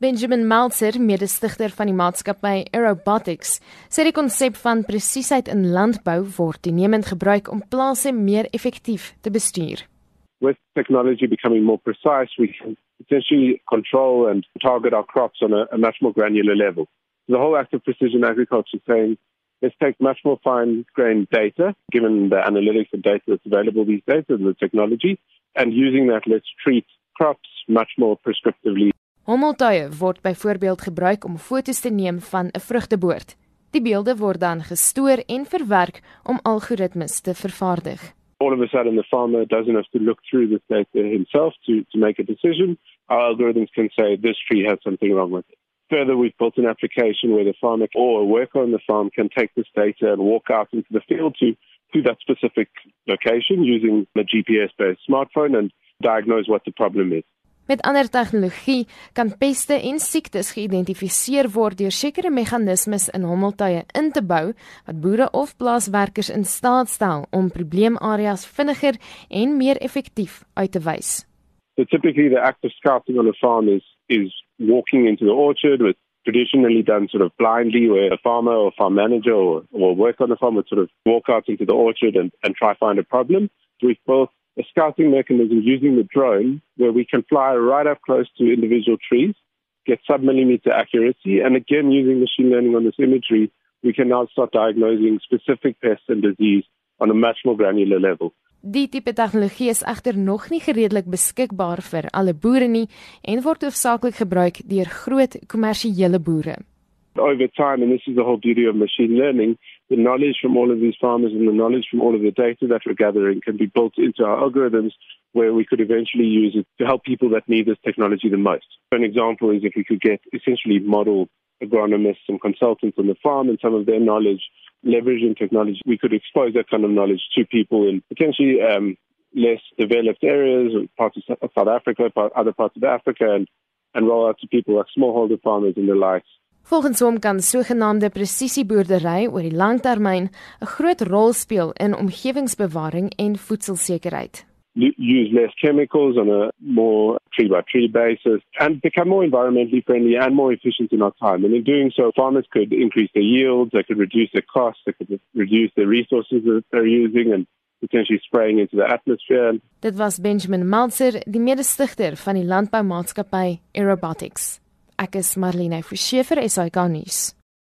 Benjamin Meltzer, mede-stigter van die maatskappy Aerobotics, sê die konsep van presisheid in landbou word toenemend gebruik om plase meer effektief te bestuur. With technology becoming more precise, we can potentially control and target our crops on a, a much more granular level. The whole act of precision agriculture saying let's take much more fine-grained data, given the analytics and data that's available these days and the technology, and using that, let's treat crops much more prescriptively. Hommeltuie word byvoorbeeld gebruik om foto's te neem van 'n vrugteboord. Die beelde word dan gestoor en verwerk om algoritmes te vervaardig. All of a sudden the farmer doesn't have to look through this data himself to to make a decision. Our algorithms can say this tree has something wrong with it. Further, we've built an application where the farmer or a worker on the farm can take this data and walk out into the field to to that specific location using a GPS-based smartphone and diagnose what the problem is. Met ander tegnologie kan peste en siektes geïdentifiseer word deur sekere meganismes in hommeltuie in te bou wat boere of plaaswerkers in staat stel om probleemareas vinniger en meer effektief uit te wys. So typically the act of scouting on a farm is is walking into the orchard with traditionally done sort of blindly where a farmer or farm manager or, or work on the farm would sort of walk out into the orchard and, and try find a problem. We've built a scouting mechanism using the drone where we can fly right up close to individual trees, get sub-millimeter accuracy, and again, using machine learning on this imagery, we can now start diagnosing specific pests and disease on a much more granular level. Die tipe tegnologie is egter nog nie gereedelik beskikbaar vir alle boere nie en word hoofsaaklik gebruik deur groot kommersiële boere. Over time, and this is the whole beauty of machine learning, the knowledge from all of these farmers and the knowledge from all of the data that we're gathering can be built into our algorithms where we could eventually use it to help people that need this technology the most. An example is if we could get essentially model agronomists and consultants on the farm and some of their knowledge leveraging technology, we could expose that kind of knowledge to people in potentially um, less developed areas, parts of South Africa, other parts of Africa, and, and roll out to people like smallholder farmers and the likes Volgens hom kan sogenaamde presisieboerdery oor die langtermyn 'n groot rol speel in omgewingsbewaring en voedselsekerheid. Use less chemicals on a more tree by tree basis and become more environmentally friendly and more efficient in our time. And in doing so, farmers could increase their yields, they could reduce their costs, they could reduce the resources that they're using and potentially spraying into the atmosphere. Dit was Benjamin Malzer, die mede-stigter van die landboumaatskappy Aerobotics. Ek is Marlene Forsiefer, SAK nuus.